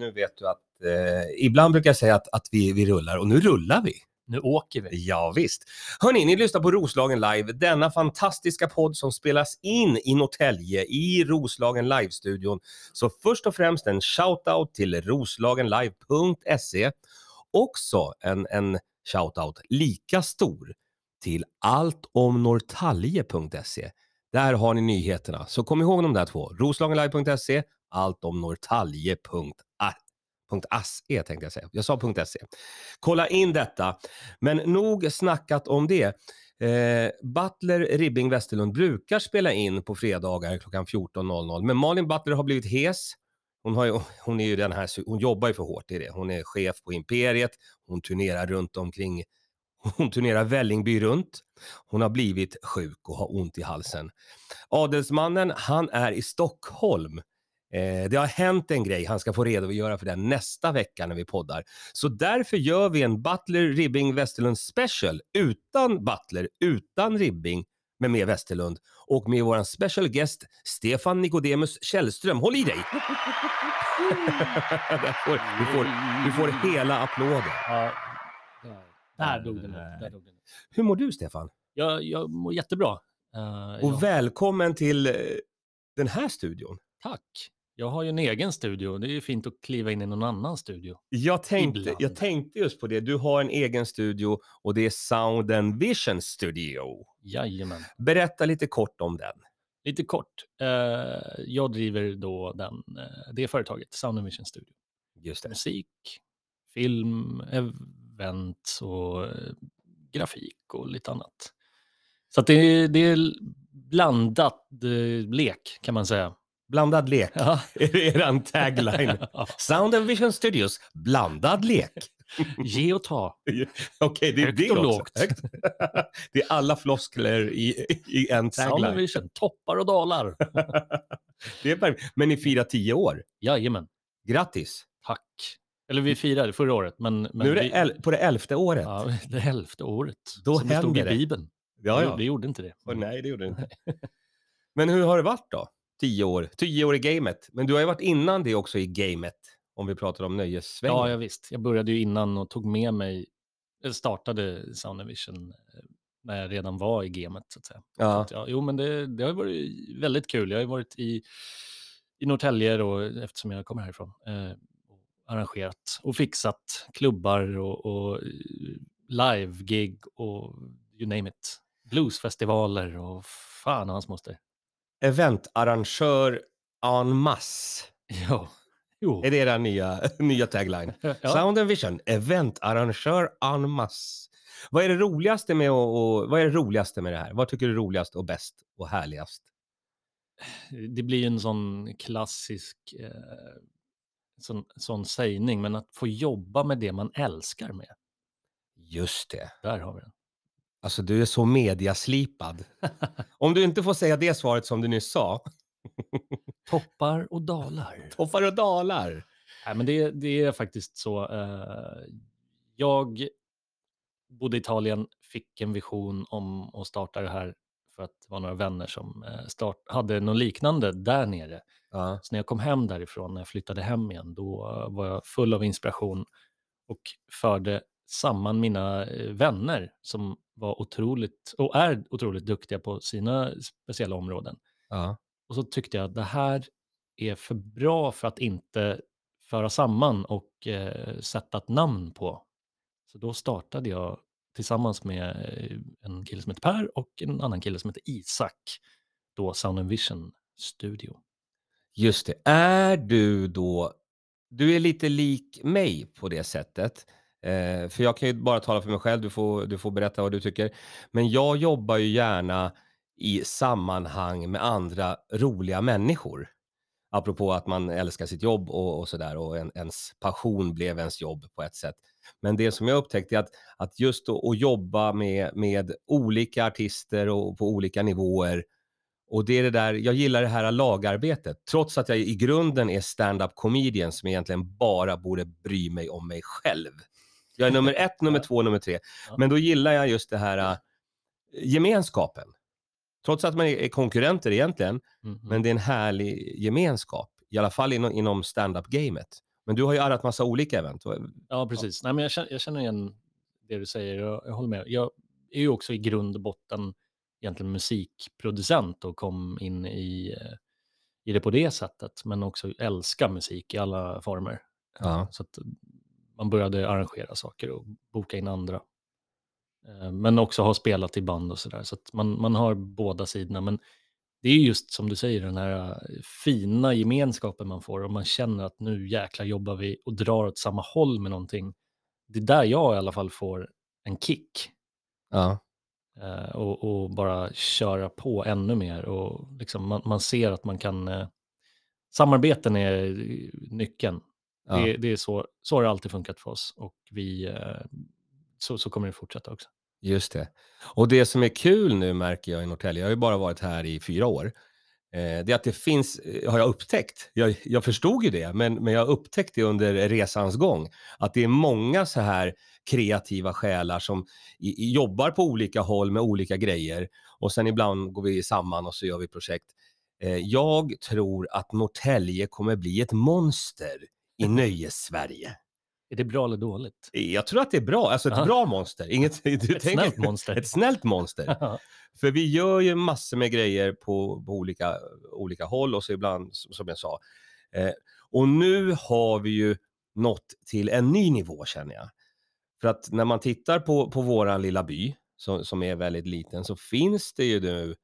nu vet du att eh, ibland brukar jag säga att, att vi, vi rullar och nu rullar vi. Nu åker vi. Ja, visst. Hörni, ni lyssnar på Roslagen Live, denna fantastiska podd som spelas in i Norrtälje i Roslagen Live-studion. Så först och främst en shout-out till roslagenlive.se. Också en, en shout-out lika stor till alltomnorrtalje.se. Där har ni nyheterna. Så kom ihåg de där två. Roslagenlive.se, alltomnorrtalje.se tänkte jag säga. Jag sa .se. Kolla in detta. Men nog snackat om det. Eh, Butler Ribbing Westerlund brukar spela in på fredagar klockan 14.00. Men Malin Butler har blivit hes. Hon, har ju, hon, är ju den här, hon jobbar ju för hårt i det. Hon är chef på Imperiet. Hon turnerar runt omkring hon turnerar Vällingby runt. Hon har blivit sjuk och har ont i halsen. Adelsmannen, han är i Stockholm. Eh, det har hänt en grej, han ska få redogöra för den nästa vecka när vi poddar. Så därför gör vi en Butler Ribbing Westerlund special utan Butler, utan Ribbing, men med Westerlund och med vår special guest Stefan Nikodemus Källström. Håll i dig! får, du, får, du får hela applåden. Ja, där dog den ut. Där dog den ut. Hur mår du Stefan? Jag, jag mår jättebra. Uh, Och jag, välkommen till eh, den här studion. tack. Jag har ju en egen studio. Det är ju fint att kliva in i någon annan studio. Jag tänkte, Ibland. jag tänkte just på det. Du har en egen studio och det är Sound and Vision Studio. Jajamän. Berätta lite kort om den. Lite kort. eh, jag driver då den, eh, det företaget, Sound and Vision Studio. Just det. Musik, film, event och eh, grafik och lite annat. Så det, är- det är blandat eh, lek kan man säga. Blandad lek. Ja. Är det eran tagline? Sound and Vision Studios, blandad lek. Ge och ta. Okej, det är Högt det och också. lågt. Högt. det är alla floskler i, i en tagline. Vision, toppar och dalar. det är perfekt. Men ni firar tio år. Jajamän, Grattis! tack. Eller vi firade förra året, men... men nu är det vi, el- på det elfte året. Ja, det elfte året. Då som det stod i händer det. Bibeln. ja, Det, ja. det gjorde inte det. Åh, nej, det gjorde det inte. Men hur har det varit då? Tio år. Tio år i gamet. Men du har ju varit innan det också i gamet. Om vi pratar om nöjessvängen. Ja, jag visst. Jag började ju innan och tog med mig, startade Sound and Vision eh, när jag redan var i gamet så att säga. Så ja. att, ja, jo, men det, det har varit väldigt kul. Jag har ju varit i, i Norrtälje då, eftersom jag kommer härifrån. Eh, arrangerat och fixat klubbar och, och eh, live-gig och you name it. Bluesfestivaler och fan och hans moster. Eventarrangör en masse. Ja, jo. Är det era nya, nya tagline? Ja. Sound and Vision, eventarrangör en masse. Vad är det roligaste med och, och, vad är det roligaste med det här? Vad tycker du är roligast och bäst och härligast? det blir ju en sån klassisk eh, sån, sån sägning, men att få jobba med det man älskar med, Just det. där har vi den. Alltså du är så mediaslipad. Om du inte får säga det svaret som du nyss sa. Toppar och dalar. Toppar och dalar. Nej, men det, det är faktiskt så. Eh, jag bodde i Italien, fick en vision om att starta det här för att det var några vänner som eh, start, hade något liknande där nere. Ja. Så när jag kom hem därifrån, när jag flyttade hem igen, då var jag full av inspiration och förde samman mina eh, vänner som var otroligt, och är otroligt duktiga på sina speciella områden. Ja. Och så tyckte jag att det här är för bra för att inte föra samman och eh, sätta ett namn på. Så då startade jag tillsammans med eh, en kille som heter Per och en annan kille som heter Isak, då Sound and Vision Studio. Just det. Är du då, du är lite lik mig på det sättet. Eh, för jag kan ju bara tala för mig själv, du får, du får berätta vad du tycker. Men jag jobbar ju gärna i sammanhang med andra roliga människor. Apropå att man älskar sitt jobb och, och sådär och en, ens passion blev ens jobb på ett sätt. Men det som jag upptäckte är att, att just att, att jobba med, med olika artister och på olika nivåer och det är det där, jag gillar det här lagarbetet, trots att jag i grunden är stand-up comedian som egentligen bara borde bry mig om mig själv. Jag är nummer ett, nummer två, nummer tre. Ja. Men då gillar jag just det här äh, gemenskapen. Trots att man är konkurrenter egentligen, Mhm. men det är en härlig gemenskap. I alla fall inom, inom stand-up-gamet. Men du har ju arrat massa olika event. Ja, precis. Nej, men jag, känner, jag känner igen det du säger. Jag, jag håller med. Jag är ju också i grund och botten egentligen musikproducent och kom in i, i det på det sättet. Men också älskar musik i alla former. Ja. Så man började arrangera saker och boka in andra. Eh, Men också ha spelat i band och sådär. Så att man, man har båda sidorna. Men det är just som du säger, den här eh, fina gemenskapen man får och man känner att nu jäklar jobbar vi och drar åt samma håll med någonting. Det är där jag i alla fall får en kick. Ja. Eh, och, och bara köra på ännu mer. Och liksom man, man ser att man kan... Samarbeten är nyckeln. Ja. Det, det är så, så har det alltid funkat för oss och vi, eh, så, så kommer det fortsätta också. Just det. Och det som är kul nu märker jag i Norrtälje, jag har ju bara varit här i fyra år, eh, det är att det finns, eh, har jag upptäckt, jag, jag förstod ju det, men, men jag har upptäckt det under resans gång, att det är många så här kreativa själar som i, i, jobbar på olika håll med olika grejer och sen ibland går vi samman och så gör vi projekt. Jag tror att Norrtälje kommer bli ett monster i nöjes-Sverige. Är det bra eller dåligt? Jag tror att det är bra, alltså ett Ja. bra monster. Inget, du Ett tänker- snällt monster. Ett snällt monster. Ja. För vi gör ju massor med grejer på, på olika, olika håll och så ibland, som jag sa. Eh, och nu har vi ju nått till en ny nivå känner jag. För att när man tittar på, på våran lilla by, som, som är väldigt liten, så finns det ju nu...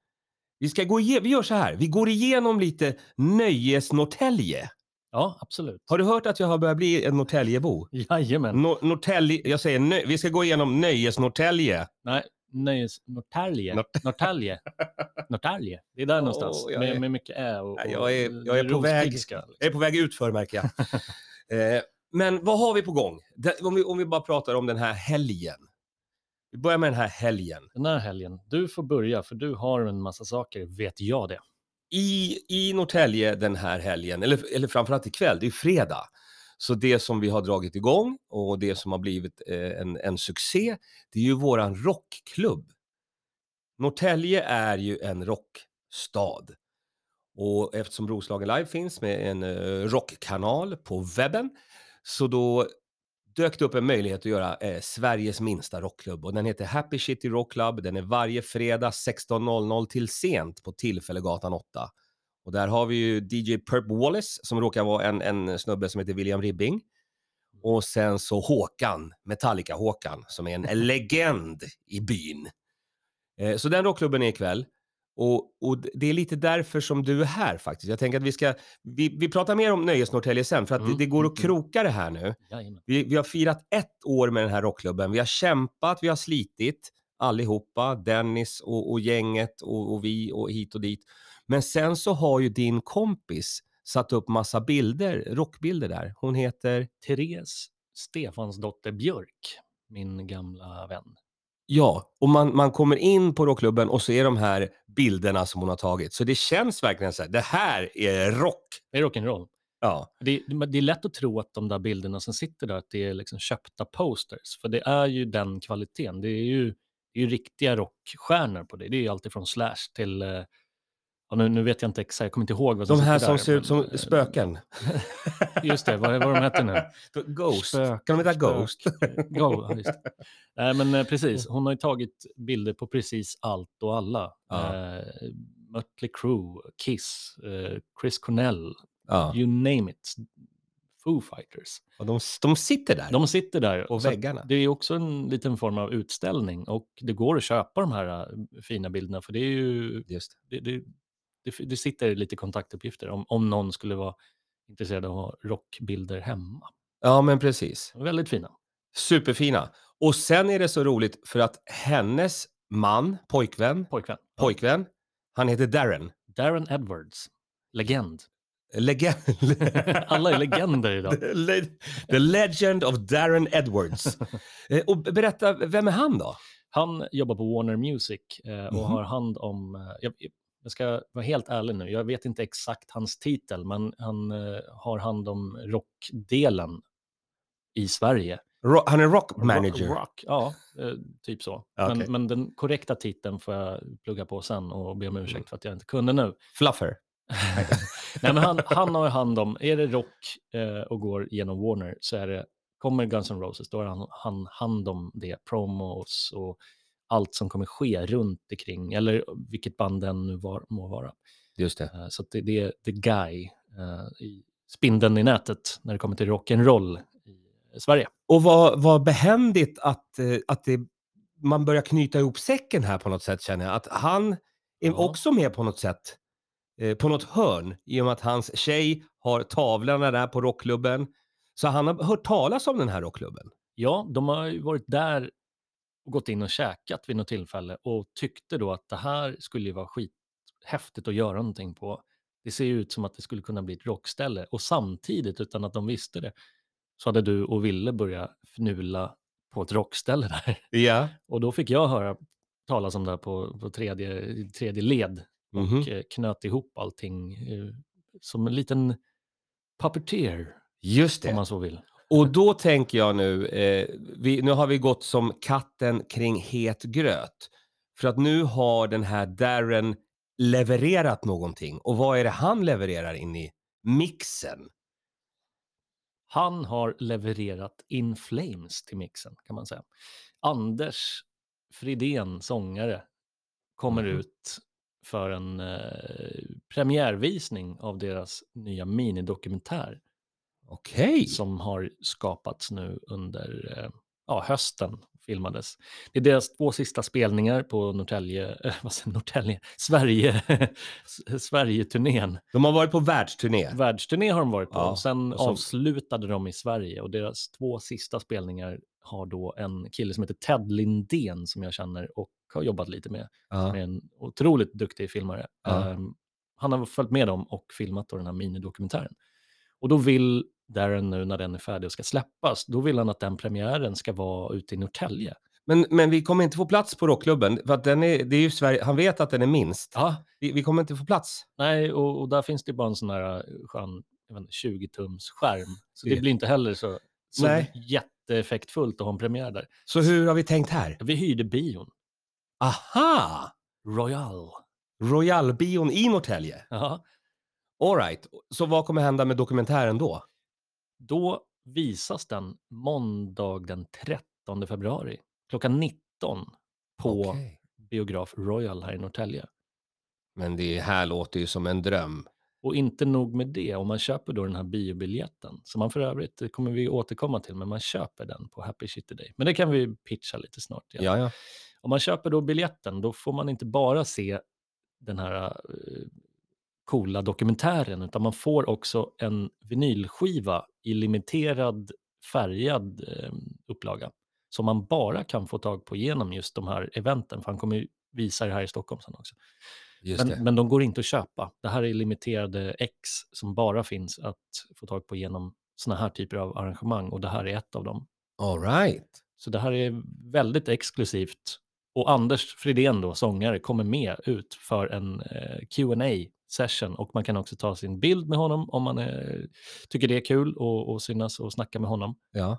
Vi, ska gå igen, vi gör så här, vi går igenom lite nöjes-Norrtälje. Ja, absolut. Har du hört att jag har börjat bli en Norrtäljebo? Jajamän. Nor- Norrtälje, jag säger nö, vi ska gå igenom nöjes-Norrtälje. Nej, nöjes... Norrtälje. Nort- Norrtälje. Norrtälje. Det är där Åh, någonstans. jag är- Med, med mycket ä och, och jag är- jag är på väg. liksom. Jag är på väg ut för märker jag. eh, men vad har vi på gång? Om, vi, om vi bara pratar om den här helgen. Vi börjar med den här helgen. Den här helgen, du får börja för du har en massa saker, vet jag det. I, i Norrtälje den här helgen, eller, eller framförallt ikväll, det är fredag. Så det som vi har dragit igång och det som har blivit eh, en, en succé, det är ju våran rockklubb. Norrtälje är ju en rockstad. Och eftersom Roslagen Live finns med en eh, rockkanal på webben, så då dök det upp en möjlighet att göra eh, Sveriges minsta rockklubb. Och den heter Happy City Rock Club. Den är varje fredag 16.00 till sent på Tillfällegatan 8. Och där har vi ju DJ Perp Wallace som råkar vara en, en snubbe som heter William Ribbing. Och sen så Håkan, Metallica-Håkan, som är en legend i byn. Eh, Så den rockklubben är ikväll. Och, och det är lite därför som du är här faktiskt. Jag tänker att vi ska, vi, vi pratar mer om Nöjes-Norrtälje sen, för att Mm, det, det går mm, att mm. kroka det här nu. Vi, vi har firat ett år med den här rockklubben. Vi har kämpat, vi har slitit allihopa, Dennis och, och gänget och, och vi och hit och dit. Men sen så har ju din kompis satt upp massa bilder, rockbilder där. Hon heter, Therese Stefansdotter Björk, min gamla vän. Ja, och man, man kommer in på rockklubben och så är de här bilderna som hon har tagit. Så det känns verkligen så här, det här är rock. Det är rock'n'roll. Ja, Det, det är lätt att tro att de där bilderna som sitter där, att det är liksom köpta posters. För det är ju den kvaliteten. Det är ju, det är ju riktiga rockstjärnor på det. Det är ju alltid från Slash till... Ja, nu, nu vet jag inte exakt, jag kommer inte ihåg vad som de här som där, ser ut som eh, spöken. Just det, vad, vad de heter nu? Ghost. Spök- kan de heta Ghost? Go, ja, just. Nej, men eh, precis. Hon har ju tagit bilder på precis allt och alla. Ja. Eh, Mötley Crüe, Kiss, eh, Chris Cornell, Ja, you name it. Foo Fighters. och de, de sitter där. De sitter där. Att väggarna. Det är också en liten form av utställning och det går att köpa de här eh, fina bilderna för det är ju, Just det, det, det, det sitter lite kontaktuppgifter om, om någon skulle vara intresserad av att ha rockbilder hemma. Ja, men precis. Väldigt fina. Superfina. Och sen är det så roligt för att hennes man, pojkvän, Pojkvän. Ja. pojkvän, han heter Darren. Darren Edwards. Legend. Legend. Alla är legender idag. The, le- the legend of Darren Edwards. Eh, Och berätta, vem är han då? Han jobbar på Warner Music eh, och Mhm. har hand om, eh, jag, jag ska vara helt ärlig nu, jag vet inte exakt hans titel, men han eh, har hand om rockdelen i Sverige. Ro- han är rock manager. Rock, rock, ja, eh, typ så. Okej. Men, men den korrekta titeln får jag plugga på sen och be om ursäkt för att jag inte kunde nu. Fluffer. Nej, men han, han har hand om, är det rock eh, och går genom Warner så är det, kommer Guns N' Roses, då har han, han hand om det, promos och allt som kommer ske runt omkring, eller vilket band den nu var, må vara. Just det. Eh, så att det, det är the guy, eh, i spindeln i nätet när det kommer till rock'n'roll i Sverige. Och vad, vad behändigt att, eh, att det, man börjar knyta ihop säcken här på något sätt känner jag. Att han är Ja. också med på något sätt. På något hörn i och med att hans tjej har tavlorna där på rockklubben. Så han har hört talas om den här rockklubben. Ja, de har ju varit där och gått in och käkat vid något tillfälle och tyckte då att det här skulle ju vara skithäftigt att göra någonting på. Det ser ju ut som att det skulle kunna bli ett rockställe och samtidigt, utan att de visste det, så hade du och Ville börjat fnula på ett rockställe där. Ja. Och då fick jag höra talas om det här på, på tredje, tredje led och Mhm. eh, knöt ihop allting eh, som en liten puppeteer, Just om det. man så vill. Och då tänker jag nu, eh, vi, nu har vi gått som katten kring het gröt. För att nu har den här Darren levererat någonting. Och vad är det han levererar in i mixen? Han har levererat In Flames till mixen, kan man säga. Anders Fridén, sångare, kommer Mhm. ut för en eh, premiärvisning av deras nya minidokumentär Okej. som har skapats nu under eh, ja, hösten, filmades. Det är deras två sista spelningar på Norrtälje, eh, vad säger Norrtälje, Sverige, Sverige-turnén. De har varit på världsturné. Världsturné har de varit på. Ja, och sen och så- avslutade de i Sverige och deras två sista spelningar har då en kille som heter Ted Lindén som jag känner och har jobbat lite med. Ja. Som är en otroligt duktig filmare. Ja. Ehm, han har följt med dem och filmat då den här minidokumentären. Och då vill Darren nu när den är färdig och ska släppas, då vill han att den premiären ska vara ute i Norrtälje. Men, men vi kommer inte få plats på rockklubben. För att den är, det är ju Sverige, han vet att den är minst. Ja, Vi, vi kommer inte få plats. nej, och, och där finns det bara en sån här eh, skön jag vet inte, 20-tums skärm. Så det Det- blir inte heller så, så Nej. jätteeffektfullt att ha en premiär där. Så hur har vi tänkt här? Vi hyrde bion, Aha! Royal. Royalbion i Norrtälje. Ja. All right. Så vad kommer hända med dokumentären då? Då visas den måndag den 13 februari klockan 19 på Okej. biograf Royal här i Norrtälje. Men det här låter ju som en dröm. Och inte nog med det, om man köper då den här biobiljetten, som man för övrigt, det kommer vi återkomma till, men man köper den på Happy City Day. Men det kan vi pitcha lite snart. ja. Om man köper då biljetten, då får man inte bara se den här eh, coola dokumentären, utan man får också en vinylskiva i limiterad färgad eh, upplaga som man bara kan få tag på genom just de här eventen, för han kommer ju visa det här i Stockholm sen också. Just det. Men, men de går inte att köpa. Det här är limiterade X som bara finns att få tag på genom såna här typer av arrangemang och det här är ett av dem. All right. Så det här är väldigt exklusivt. Och Anders Fridén då, sångare, kommer med ut för en eh, qa session och man kan också ta sin bild med honom om man eh, tycker det är kul och, och synas och snacka med honom Ja.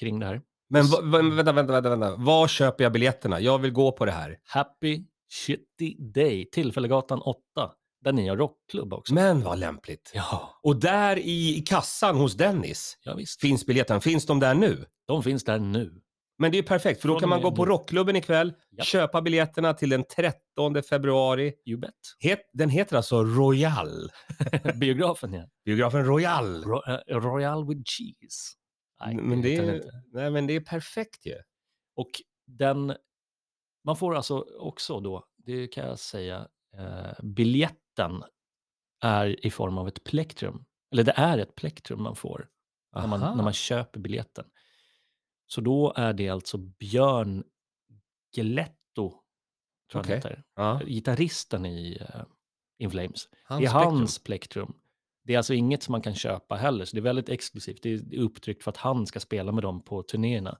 kring det här. Men vänta, vänta, vänta, vänta. Var köper jag biljetterna? Jag vill gå på det här. Happy Shitty Day, Tillfällegatan 8, där ni har rockklubb också. Men vad lämpligt. Ja, Och där i, i kassan hos Dennis ja visst. finns biljetterna. Finns de där nu? De finns där nu. Men det är perfekt, för då kan man gå på rockklubben ikväll, Japp. köpa biljetterna till den 13 februari. You bet. Het, den heter alltså Royal. Biografen ja. Biografen Royal. Ro eh, Royal with cheese. Nej, men, det är, nej, men det är perfekt ju. Och den, man får alltså också då, det kan jag säga, eh, biljetten är i form av ett plektrum. Eller det är ett plektrum man får när man, Aha. när man köper biljetten. Så då är det alltså Björn Geletto, tror han heter, Ja. gitarristen i uh, In Flames. Hans det är spektrum. hans plektrum. Det är alltså inget som man kan köpa heller, så det är väldigt exklusivt. Det är upptryckt för att han ska spela med dem på turnéerna.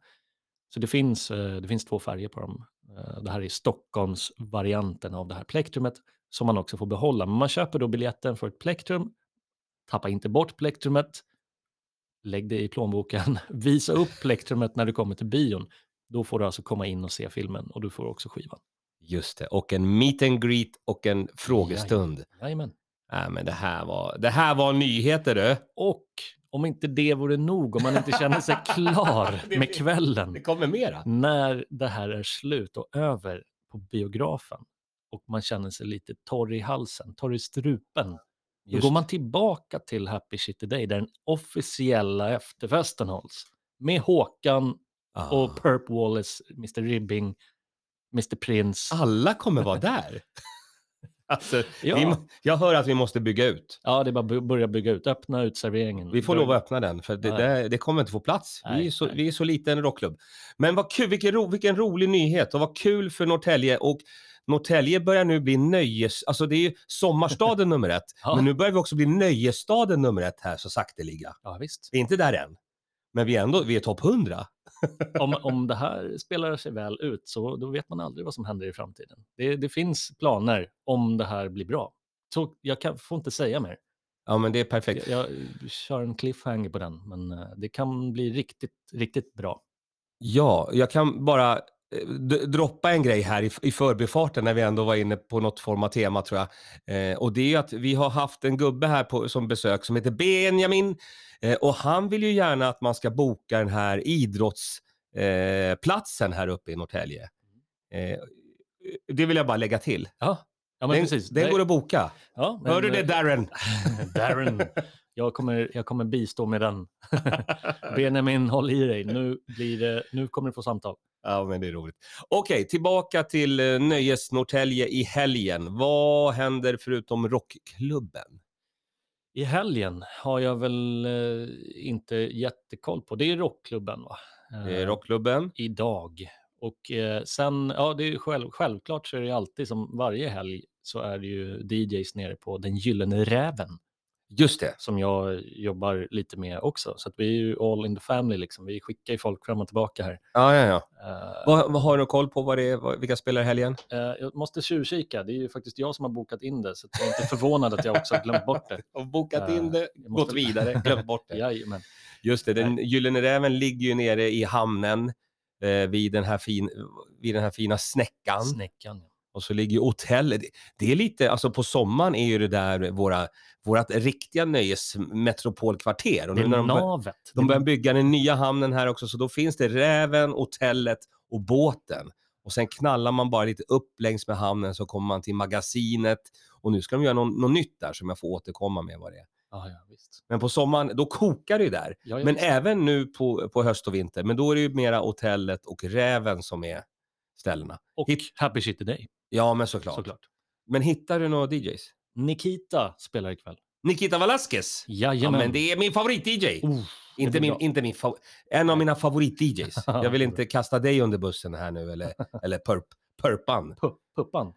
Så det finns, eh, det finns två färger på dem. Eh, Det här är Stockholms varianten av det här plektrumet som man också får behålla. Men man köper då biljetten för ett plektrum, tappa inte bort plektrumet, lägg det i plånboken, visa upp plektrumet när du kommer till bion. Då får du alltså komma in och se filmen och du får också skivan. Just det, och en meet and greet och en frågestund. Jajamän. Nej, men det här var, det här var nyheter du. Och om inte det vore nog, om man inte känner sig klar med kvällen, Det kommer mera. när det här är slut och över på biografen och man känner sig lite torr i halsen, torr i strupen, då Just går man tillbaka till Happy Shitty Day där den officiella efterfesten hålls. Med Håkan Ah. och Perp Wallace, Mr Ribbing, Mr Prince. Alla kommer vara där. alltså, Ja. vi, jag hör att vi måste bygga ut. Ja, det är bara att börja bygga ut, öppna utserveringen. Vi får lov att öppna den, för det, Nej. det, det kommer inte få plats. vi, är Nej, så, nej. vi är så liten rockklubb. Men vad kul, vilken, ro, vilken rolig nyhet och vad kul för Norrtälje. Och Norrtälje börjar nu bli nöjes... Alltså det är ju sommarstaden nummer ett, Ja. men nu börjar vi också bli nöjesstaden nummer ett här så sakteliga. Ja, visst. Vi är inte där än, men vi är ändå vi är topp 100. Om, om det här spelar sig väl ut så då vet man aldrig vad som händer i framtiden. Det, det finns planer om det här blir bra. Så jag kan, får inte säga mer. Ja, men det är perfekt. Jag, jag kör en cliffhanger på den, men eh, det kan bli riktigt, riktigt bra. Ja, jag kan bara droppa en grej här i, i förbifarten när vi ändå var inne på något form av tema tror jag. Eh, och det är ju att vi har haft en gubbe här på, som besök som heter Benjamin eh, och han vill ju gärna att man ska boka den här idrottsplatsen eh, här uppe i Norrtälje. Eh, det vill jag bara lägga till. Ja, ja men den precis. den går att boka. ja, men, Hör du det eh, Darren? Darren, jag kommer, jag kommer bistå med den. Benjamin, håll i dig. Nu, blir det, nu kommer du få samtal. Ja, men det är roligt. Okej, tillbaka till eh, Nöjes Norrtälje i helgen. Vad händer förutom rockklubben? I helgen har jag väl eh, inte jättekoll på. Det är rockklubben va? Det är Eh, rockklubben. Idag. Och eh, sen, ja det är själv, självklart så är det alltid som varje helg så är det ju DJs nere på Den Gyllene Räven Just det. som jag jobbar lite med också. Så att vi är ju all in the family liksom. Vi skickar ju folk fram och tillbaka här. Ja, ja, ja. Eh, Vad, vad har du koll på vad det är, vad, vilka spelar helgen? eh, jag måste tjuvkika. Det är ju faktiskt jag som har bokat in det så jag är inte förvånad att jag också har glömt bort det. Och bokat Eh, in det, jag måste- gått vidare, glömt bort det. Jajamän. Just det, den Gyllene Räven ligger ju nere i hamnen eh, vid, den här fin, vid den här fina snäckan. Snäckan. Och så ligger hotellet. Det, är lite, alltså på sommaren är ju det där våra, vårat riktiga nöjesmetropolkvarter. Och Det är när de, navet. de börjar bygga den nya hamnen här också, så då finns det Räven, hotellet och båten. Och sen knallar man bara lite upp längs med hamnen så kommer man till magasinet. Och nu ska de göra något, något nytt där som jag får återkomma med vad det är. Ja, ja, visst. Men på sommaren, då kokar det ju där. Ja, Men visst. även nu på, på höst och vinter. Men då är det ju mera hotellet och Räven som är ställena. Och hit- Happy Shit Day, Ja, men såklart. såklart. Men hittar du några DJs? Nikita spelar ikväll. Nikita Velasquez. Ja, Jajamän. men det är min favorit-DJ. Oh, inte min, bra. inte min fav- en av mina favorit-DJs. Jag vill inte kasta dig under bussen här nu eller, eller perp, perpan. pu- Puppan.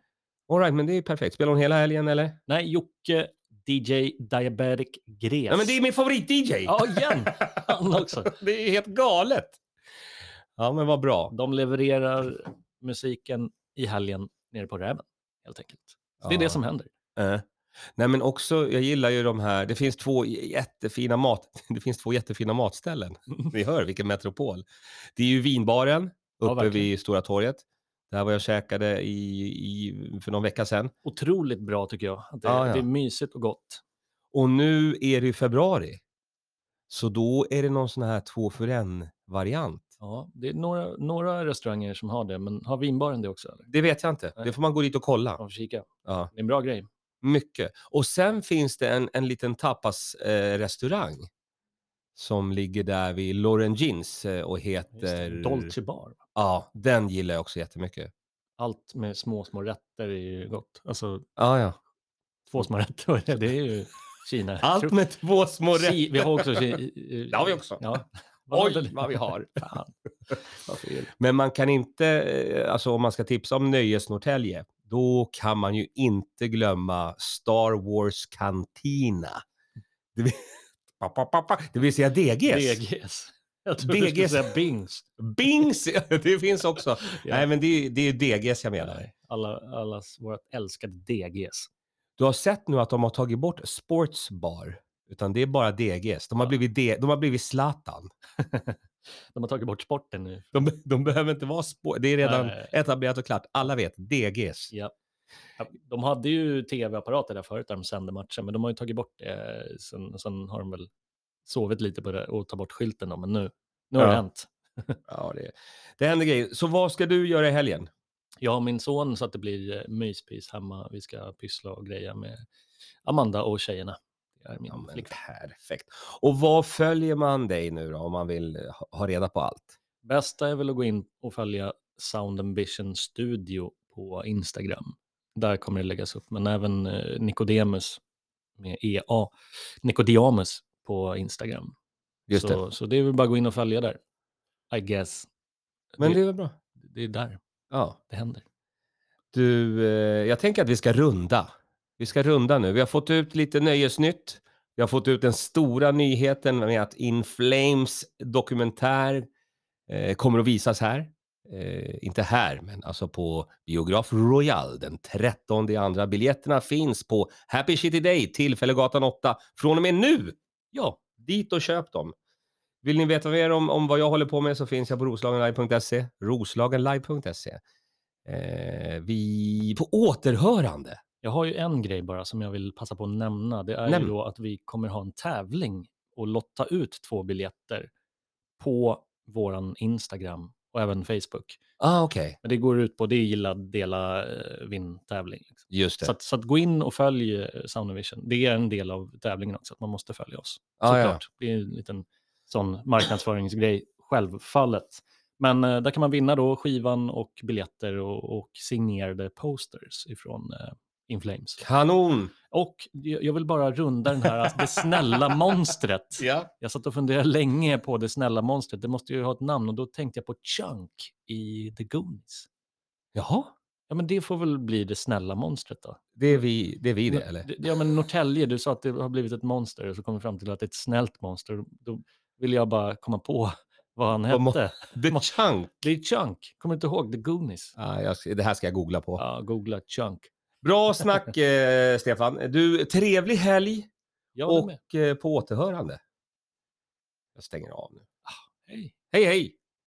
All right, men det är perfekt. Spelar hon hela helgen eller? Nej, Jocke DJ Diabetic Gres. Ja, men det är min favorit-DJ! Ja, igen! Han också. det är helt galet. Ja, men vad bra. De levererar musiken i helgen nere på Räven, helt enkelt. Så Det är Ja. det som händer. Eh. Nej men också, jag gillar ju de här, det finns två jättefina mat, det finns två jättefina matställen. Ni hör vilken metropol. Det är ju vinbaren Ja, uppe verkligen. vid Stora torget. Där var jag käkade i, i, för någon vecka sedan. Otroligt bra tycker jag. Det, Ja, ja. det är mysigt och gott. Och nu är det ju februari. Så då är det någon sån här två för en-variant. Ja, det är några, några restauranger som har det, men har vinbaren det också? Eller? Det vet jag inte. Nej. Det får man gå dit och kolla. Man får kika. Ja, Det är en bra grej. mycket. Och sen finns det en, en liten tapasrestaurang. Eh, som ligger där vid Lauren Jeans eh, och heter... Dolce Bar. Ja, den gillar jag också jättemycket. Allt med små, små rätter är ju gott. Alltså, Ja, ja. två små rätter, det är ju Kina. Allt med två små rätter. Vi har också... Ki- Det har vi också. Ja. Oj, vad vi har. Men man kan inte, eh, alltså om man ska tipsa om Nöjes Norrtälje, då kan man ju inte glömma Star Wars Cantina. Det vill, pa, pa, pa, pa. det vill säga DGs. DGs. Jag trodde du skulle DGs. säga Bings. Bings, det finns också. Ja. Nej, men det, är- det är DGs jag menar. Nej, alla, allas vårt älskade DGs. Du har sett nu att de har tagit bort Sportsbar, utan det är bara DGs. De har blivit, D, de har blivit Zlatan. De har tagit bort sporten nu. De, de behöver inte vara spår. Det är redan Nej. etablerat och klart. Alla vet, DGs. Ja. De hade ju tv-apparater där förut där de sände matcher, men de har ju tagit bort det. Sen, sen har de väl sovit lite på det och tagit bort skylten då, men nu, nu har det Ja. hänt. Ja, det, det händer grejer. Så vad ska du göra i helgen? Jag har min son så att det blir eh, myspys hemma. Vi ska pyssla och greja med Amanda och tjejerna. Är min Ja, flickvän. perfekt. Och vad följer man dig nu då om man vill ha- ha reda på allt? Bästa är väl att gå in och följa Sound Ambition Studio på Instagram. Där kommer det läggas upp, men även eh, Nicodemus med EA, Nicodemus på Instagram. Just så, det. så det är väl bara att gå in och följa där. I guess. Men det, det är väl bra. det är där Ja. det händer. Du, eh, jag tänker att vi ska runda. Vi ska runda nu. Vi har fått ut lite nöjesnytt. Vi har fått ut den stora nyheten med att In Flames dokumentär eh, kommer att visas här. Eh, inte här, men alltså på Biograf Royal den 13 i andra. Biljetterna finns på Happy Shitty Day, Tillfällegatan 8, från och med nu. Ja, dit och köp dem. Vill ni veta mer om, om vad jag håller på med så finns jag på roslagenlive.se, roslagenlive.se. Eh, vi på återhörande. Jag har ju en grej bara som jag vill passa på att nämna. Det är Nämn. ju då att vi kommer ha en tävling och lotta ut två biljetter på våran Instagram och även Facebook. Ah, okej. Men det går ut på, det är gilla, dela, eh, vinn tävling. Liksom. Just det. Så, att, så att gå in och följ eh, Sound Det är en del av tävlingen också, att man måste följa oss. Ah, ja. Såklart. Det är en liten sån marknadsföringsgrej, självfallet. Men eh, där kan man vinna då skivan och biljetter och, och signerade posters ifrån eh, In Flames. Kanon! Och jag vill bara runda den här, alltså, det snälla monstret. Ja. Jag satt och funderade länge på det snälla monstret. Det måste ju ha ett namn och då tänkte jag på Chunk i The Goonies. Jaha, Ja, men det får väl bli det snälla monstret då. det är vi det, är vi det eller? Ja, men Norrtälje, du sa att det har blivit ett monster och så kom vi fram till att det är ett snällt monster. Då vill jag bara komma på vad han hette. The Chunk. Det är Chunk, kommer du inte ihåg? The Goonies. Ah, jag, det här ska jag googla på. Ja, googla Chunk. Bra snack, eh, Stefan. Du, trevlig helg håller med. och eh, på återhörande. Jag stänger av nu. Hej. Hej, hej!